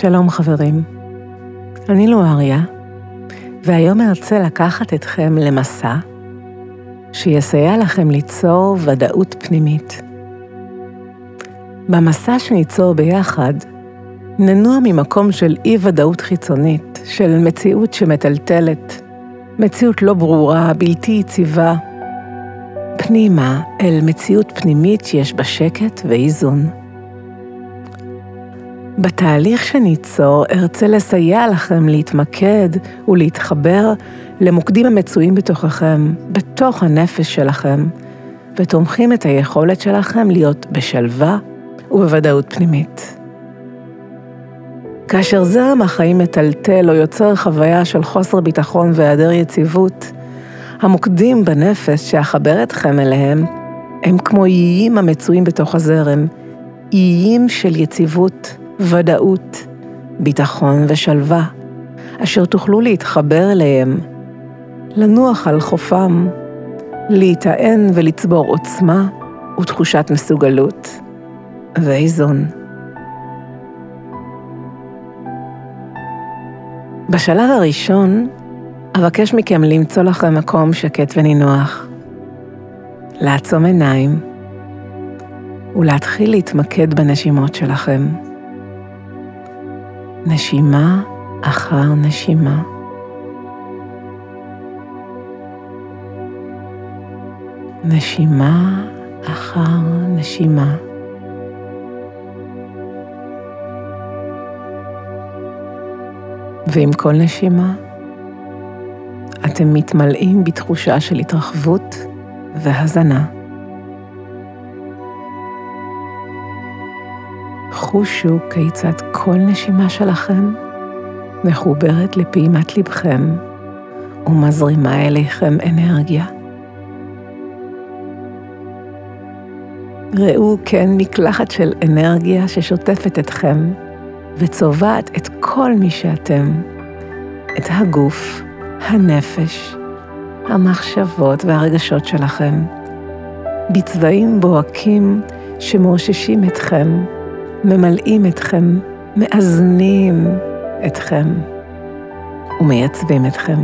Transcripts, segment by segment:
שלום חברים, אני לואריה, והיום ארצה לקחת אתכם למסע שיסייע לכם ליצור ודאות פנימית. במסע שניצור ביחד, ננוע ממקום של אי-ודאות חיצונית, של מציאות שמטלטלת, מציאות לא ברורה, בלתי יציבה, פנימה אל מציאות פנימית שיש בה שקט ואיזון. בתהליך שניצור ארצה לסייע לכם להתמקד ולהתחבר למוקדים המצויים בתוככם, בתוך הנפש שלכם, ותומכים את היכולת שלכם להיות בשלווה ובוודאות פנימית. כאשר זרם החיים מטלטל או יוצר חוויה של חוסר ביטחון והיעדר יציבות, המוקדים בנפש שאחבר אתכם אליהם הם כמו איים המצויים בתוך הזרם, איים של יציבות, ודאות, ביטחון ושלווה, אשר תוכלו להתחבר אליהם, לנוח על חופם, להיטען ולצבור עוצמה ותחושת מסוגלות ואיזון. בשלב הראשון, אבקש מכם למצוא לכם מקום שקט ונינוח, לעצום עיניים ולהתחיל להתמקד בנשימות שלכם. נשימה אחר נשימה. נשימה אחר נשימה. ועם כל נשימה, אתם מתמלאים בתחושה של התרחבות והזנה. חושו כיצד כל נשימה שלכם מחוברת לפעימת לבכם ומזרימה אליכם אנרגיה. ראו כן מקלחת של אנרגיה ששוטפת אתכם וצובעת את כל מי שאתם, את הגוף, הנפש, המחשבות והרגשות שלכם, בצבעים בוהקים שמאוששים אתכם ממלאים אתכם, מאזנים אתכם ומייצבים אתכם.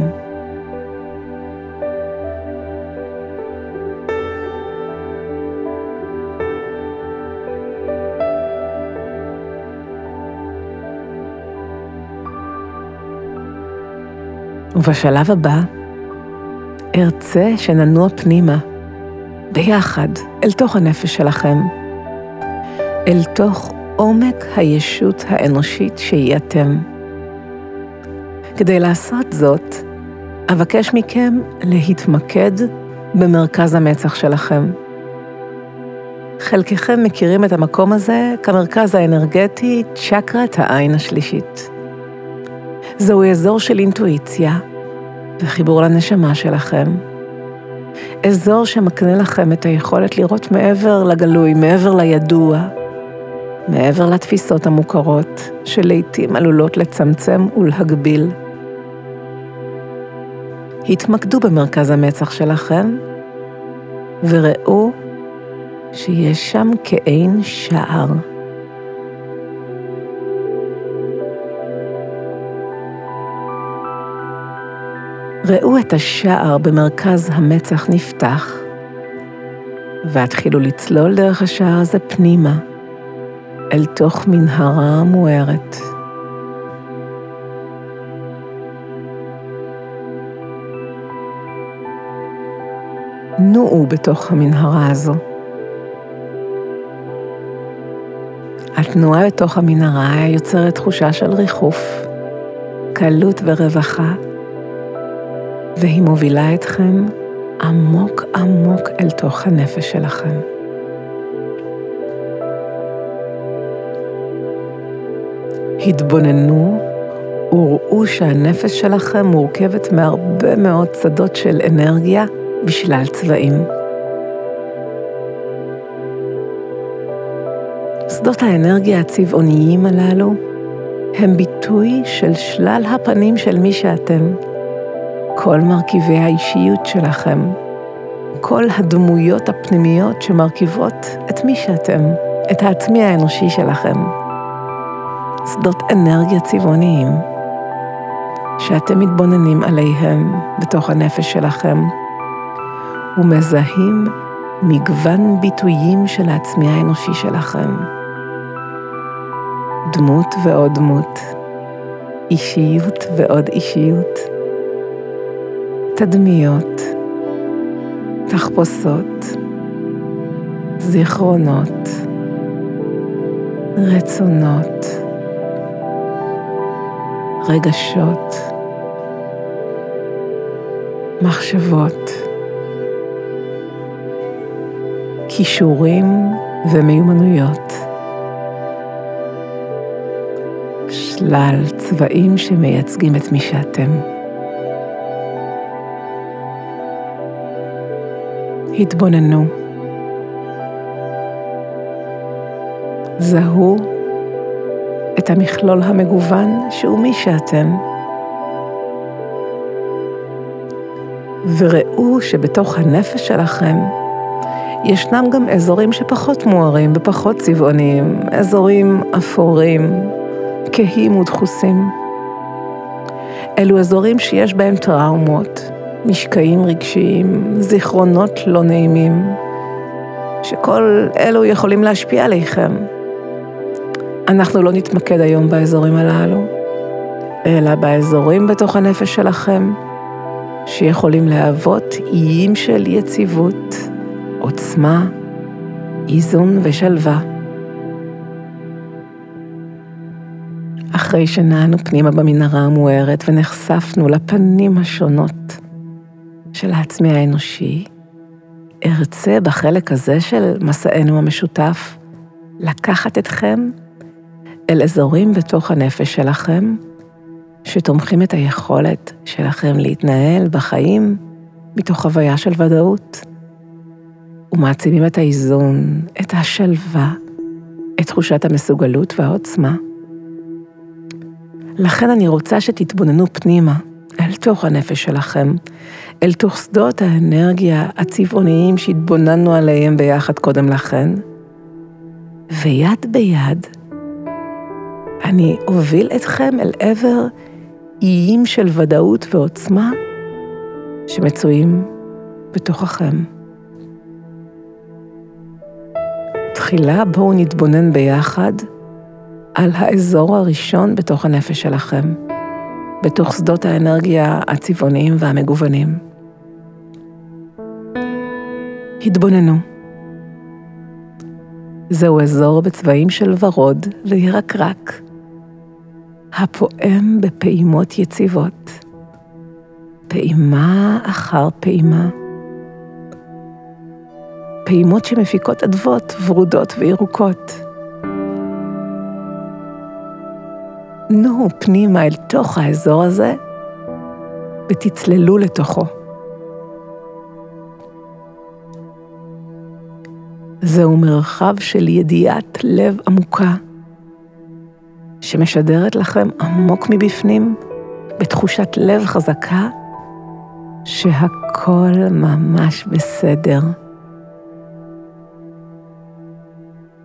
ובשלב הבא, ארצה שננוע פנימה, ביחד, אל תוך הנפש שלכם, אל תוך עומק הישות האנושית שהיא אתם. כדי לעשות זאת, אבקש מכם להתמקד במרכז המצח שלכם. חלקכם מכירים את המקום הזה כמרכז האנרגטי צ'קרת העין השלישית. זהו אזור של אינטואיציה וחיבור לנשמה שלכם. אזור שמקנה לכם את היכולת לראות מעבר לגלוי, מעבר לידוע, מעבר לתפיסות המוכרות, שלעיתים עלולות לצמצם ולהגביל. התמקדו במרכז המצח שלכם, וראו שיש שם כעין שער. ראו את השער במרכז המצח נפתח, והתחילו לצלול דרך השער הזה פנימה. אל תוך מנהרה מוארת. נועו בתוך המנהרה הזו. התנועה בתוך המנהרה יוצרת תחושה של ריחוף, קלות ורווחה, והיא מובילה אתכם עמוק עמוק אל תוך הנפש שלכם. התבוננו וראו שהנפש שלכם מורכבת מהרבה מאוד שדות של אנרגיה בשלל צבעים. שדות האנרגיה הצבעוניים הללו הם ביטוי של שלל הפנים של מי שאתם, כל מרכיבי האישיות שלכם, כל הדמויות הפנימיות שמרכיבות את מי שאתם, את העצמי האנושי שלכם. שדות אנרגיה צבעוניים, שאתם מתבוננים עליהם בתוך הנפש שלכם, ומזהים מגוון ביטויים של העצמי האנושי שלכם. דמות ועוד דמות, אישיות ועוד אישיות, תדמיות, תחפושות, זיכרונות, רצונות, רגשות, מחשבות, כישורים ומיומנויות. שלל צבעים שמייצגים את מי שאתם. התבוננו. זהו את המכלול המגוון שהוא מי שאתם. וראו שבתוך הנפש שלכם ישנם גם אזורים שפחות מוארים ופחות צבעוניים, אזורים אפורים, כהים ודחוסים. אלו אזורים שיש בהם טראומות, משקעים רגשיים, זיכרונות לא נעימים, שכל אלו יכולים להשפיע עליכם. אנחנו לא נתמקד היום באזורים הללו, אלא באזורים בתוך הנפש שלכם, שיכולים להוות איים של יציבות, עוצמה, איזון ושלווה. אחרי שנענו פנימה במנהרה המוארת ונחשפנו לפנים השונות של העצמי האנושי, ארצה בחלק הזה של מסענו המשותף לקחת אתכם אל אזורים בתוך הנפש שלכם, שתומכים את היכולת שלכם להתנהל בחיים מתוך חוויה של ודאות, ומעצימים את האיזון, את השלווה, את תחושת המסוגלות והעוצמה. לכן אני רוצה שתתבוננו פנימה, אל תוך הנפש שלכם, אל תוך שדות האנרגיה הצבעוניים שהתבוננו עליהם ביחד קודם לכן, ויד ביד אני אוביל אתכם אל עבר איים של ודאות ועוצמה שמצויים בתוככם. תחילה בואו נתבונן ביחד על האזור הראשון בתוך הנפש שלכם, בתוך שדות האנרגיה הצבעוניים והמגוונים. התבוננו. זהו אזור בצבעים של ורוד וירקרק, הפועם בפעימות יציבות, פעימה אחר פעימה. פעימות שמפיקות אדוות ורודות וירוקות. נו פנימה אל תוך האזור הזה ותצללו לתוכו. זהו מרחב של ידיעת לב עמוקה, שמשדרת לכם עמוק מבפנים, בתחושת לב חזקה, שהכל ממש בסדר.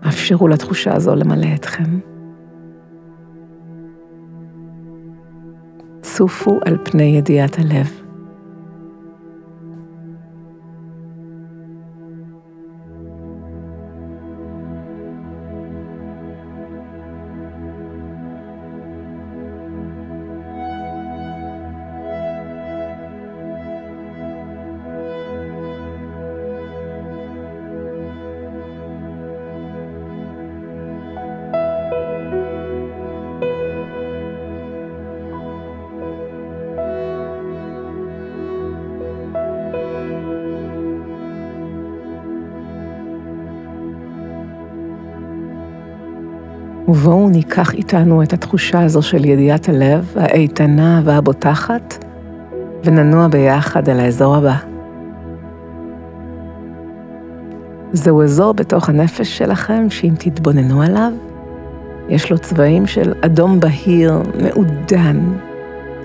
אפשרו לתחושה הזו למלא אתכם. צופו על פני ידיעת הלב. ובואו ניקח איתנו את התחושה הזו של ידיעת הלב, האיתנה והבוטחת, וננוע ביחד על האזור הבא. זהו אזור בתוך הנפש שלכם, שאם תתבוננו עליו, יש לו צבעים של אדום בהיר, מעודן.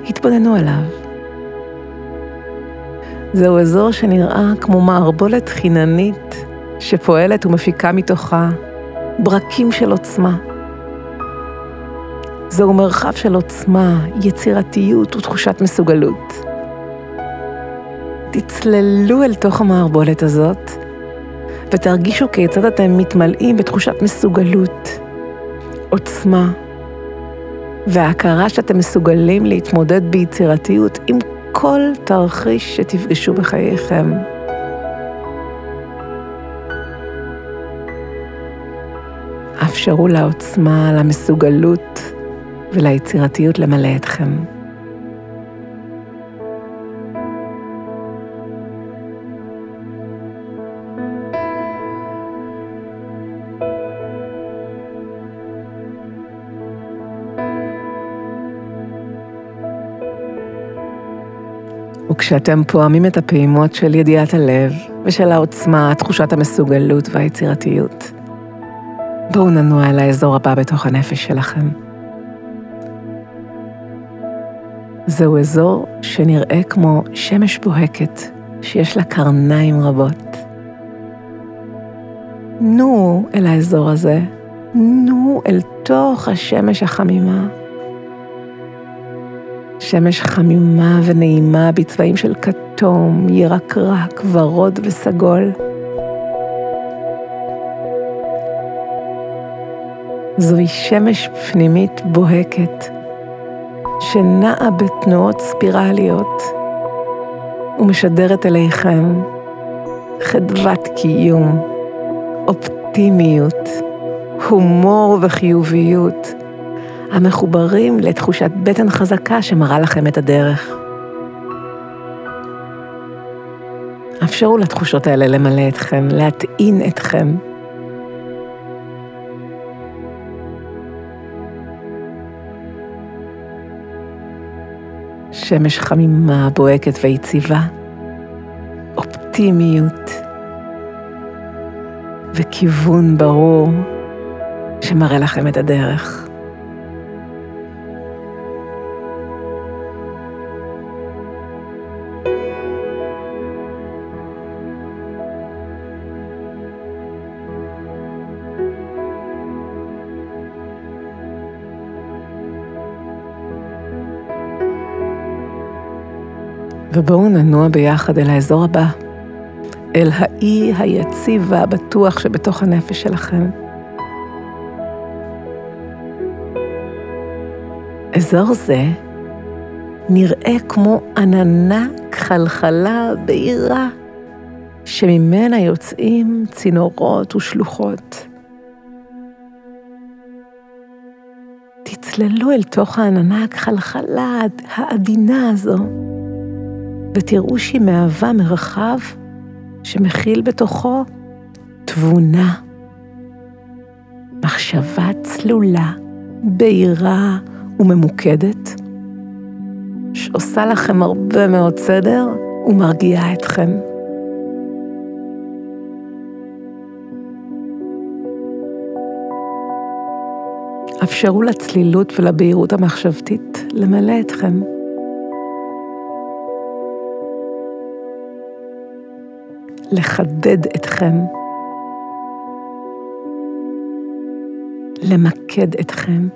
התבוננו עליו. זהו אזור שנראה כמו מערבולת חיננית שפועלת ומפיקה מתוכה ברקים של עוצמה. זהו מרחב של עוצמה, יצירתיות ותחושת מסוגלות. תצללו אל תוך המערבולת הזאת ותרגישו כיצד אתם מתמלאים בתחושת מסוגלות, עוצמה, וההכרה שאתם מסוגלים להתמודד ביצירתיות עם כל תרחיש שתפגשו בחייכם. אפשרו לעוצמה, למסוגלות וליצירתיות למלא אתכם. וכשאתם פועמים את הפעימות של ידיעת הלב ושל העוצמה, תחושת המסוגלות והיצירתיות, בואו ננוע אל האזור הבא בתוך הנפש שלכם. זהו אזור שנראה כמו שמש בוהקת שיש לה קרניים רבות. נו אל האזור הזה, נו אל תוך השמש החמימה. שמש חמימה ונעימה בצבעים של כתום, ירקרק, ורוד וסגול. זוהי שמש פנימית בוהקת, שנעה בתנועות ספירליות ומשדרת אליכם חדוות קיום, אופטימיות, הומור וחיוביות, המחוברים לתחושת בטן חזקה שמראה לכם את הדרך. אפשרו לתחושות האלה למלא אתכם, להטעין אתכם. שמש חמימה, בוהקת ויציבה, אופטימיות וכיוון ברור שמראה לכם את הדרך. ובואו ננוע ביחד אל האזור הבא, אל האי היציב והבטוח שבתוך הנפש שלכם. אזור זה נראה כמו עננה כחלחלה בהירה, שממנה יוצאים צינורות ושלוחות. תצללו אל תוך העננה הכחלחלה העדינה הזו. ותראו שהיא מהווה מרחב שמכיל בתוכו תבונה, מחשבה צלולה, בהירה וממוקדת, שעושה לכם הרבה מאוד סדר ומרגיעה אתכם. אפשרו לצלילות ולבהירות המחשבתית למלא אתכם. לחדד אתכם, למקד אתכם.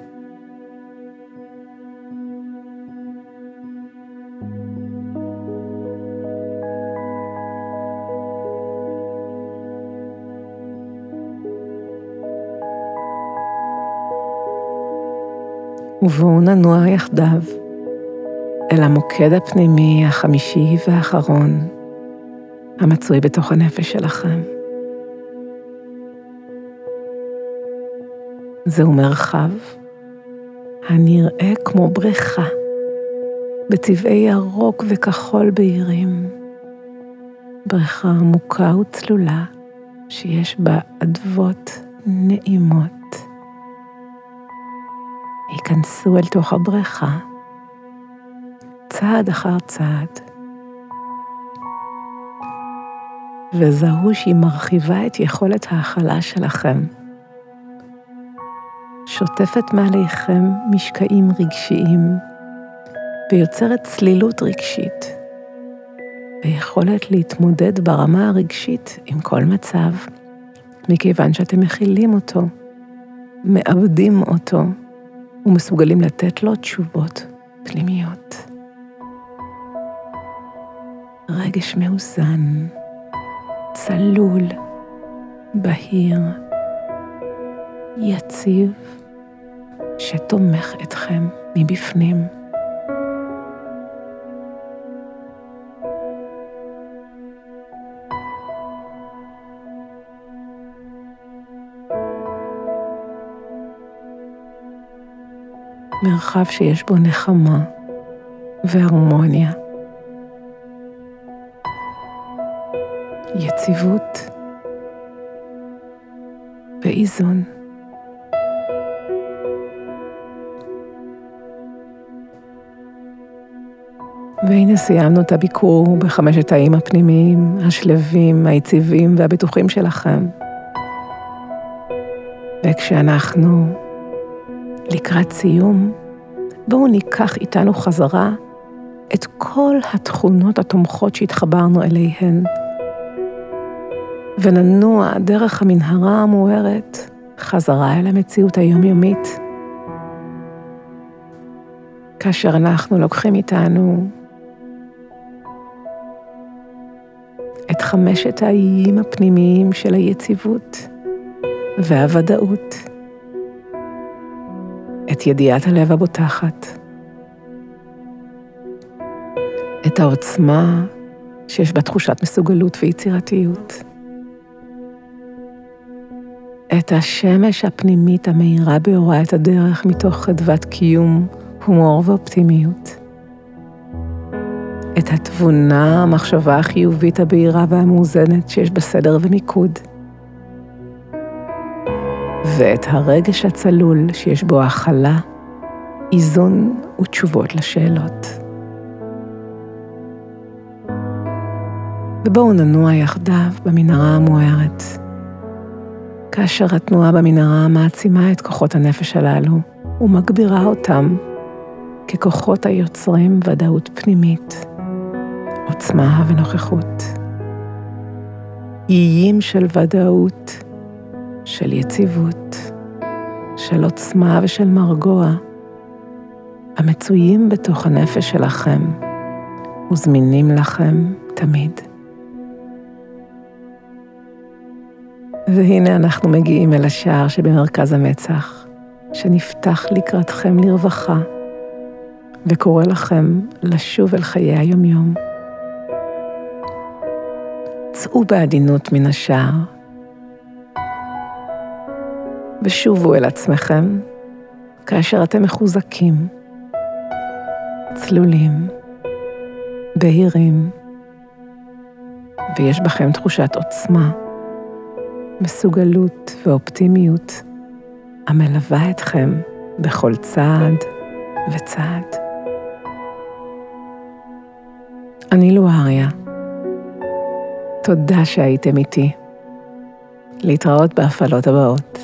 ובואו ננוע יחדיו אל המוקד הפנימי החמישי והאחרון המצוי בתוך הנפש שלכם. זהו מרחב הנראה כמו בריכה, בצבעי ירוק וכחול בהירים. בריכה עמוקה וצלולה שיש בה אדוות נעימות. היכנסו אל תוך הבריכה, צעד אחר צעד. וזהו שהיא מרחיבה את יכולת ההכלה שלכם. שוטפת מעליכם משקעים רגשיים ויוצרת צלילות רגשית ויכולת להתמודד ברמה הרגשית עם כל מצב, מכיוון שאתם מכילים אותו, מאבדים אותו ומסוגלים לתת לו תשובות פנימיות. רגש מאוזן, צלול, בהיר, יציב, שתומך אתכם מבפנים. מרחב שיש בו נחמה והרמוניה. יציבות ואיזון. והנה סיימנו את הביקור בחמשת האיים הפנימיים, השלווים, היציבים והבטוחים שלכם. וכשאנחנו לקראת סיום, בואו ניקח איתנו חזרה את כל התכונות התומכות שהתחברנו אליהן, וננוע דרך המנהרה המוארת חזרה אל המציאות היומיומית. כאשר אנחנו לוקחים איתנו את חמשת האיים הפנימיים של היציבות והוודאות. את ידיעת הלב הבוטחת, את העוצמה שיש בה תחושת מסוגלות ויצירתיות, את השמש הפנימית המאירה באורה את הדרך מתוך חדוות קיום, הומור ואופטימיות. את התבונה, המחשבה החיובית הבהירה והמאוזנת שיש בסדר ומיקוד. ואת הרגש הצלול שיש בו הכלה, איזון ותשובות לשאלות. ובואו ננוע יחדיו במנהרה המוארת. כאשר התנועה במנהרה מעצימה את כוחות הנפש הללו ומגבירה אותם ככוחות היוצרים ודאות פנימית, עוצמה ונוכחות. איים של ודאות של יציבות, של עוצמה ושל מרגוע, המצויים בתוך הנפש שלכם וזמינים לכם תמיד. והנה אנחנו מגיעים אל השער שבמרכז המצח, שנפתח לקראתכם לרווחה, וקורא לכם לשוב אל חיי היומיום. צאו בעדינות מן השער, ושובו אל עצמכם כאשר אתם מחוזקים, צלולים, בהירים, ויש בכם תחושת עוצמה, מסוגלות ואופטימיות המלווה אתכם בכל צעד וצעד. אני לואריה. תודה שהייתם איתי. להתראות בהפעלות הבאות.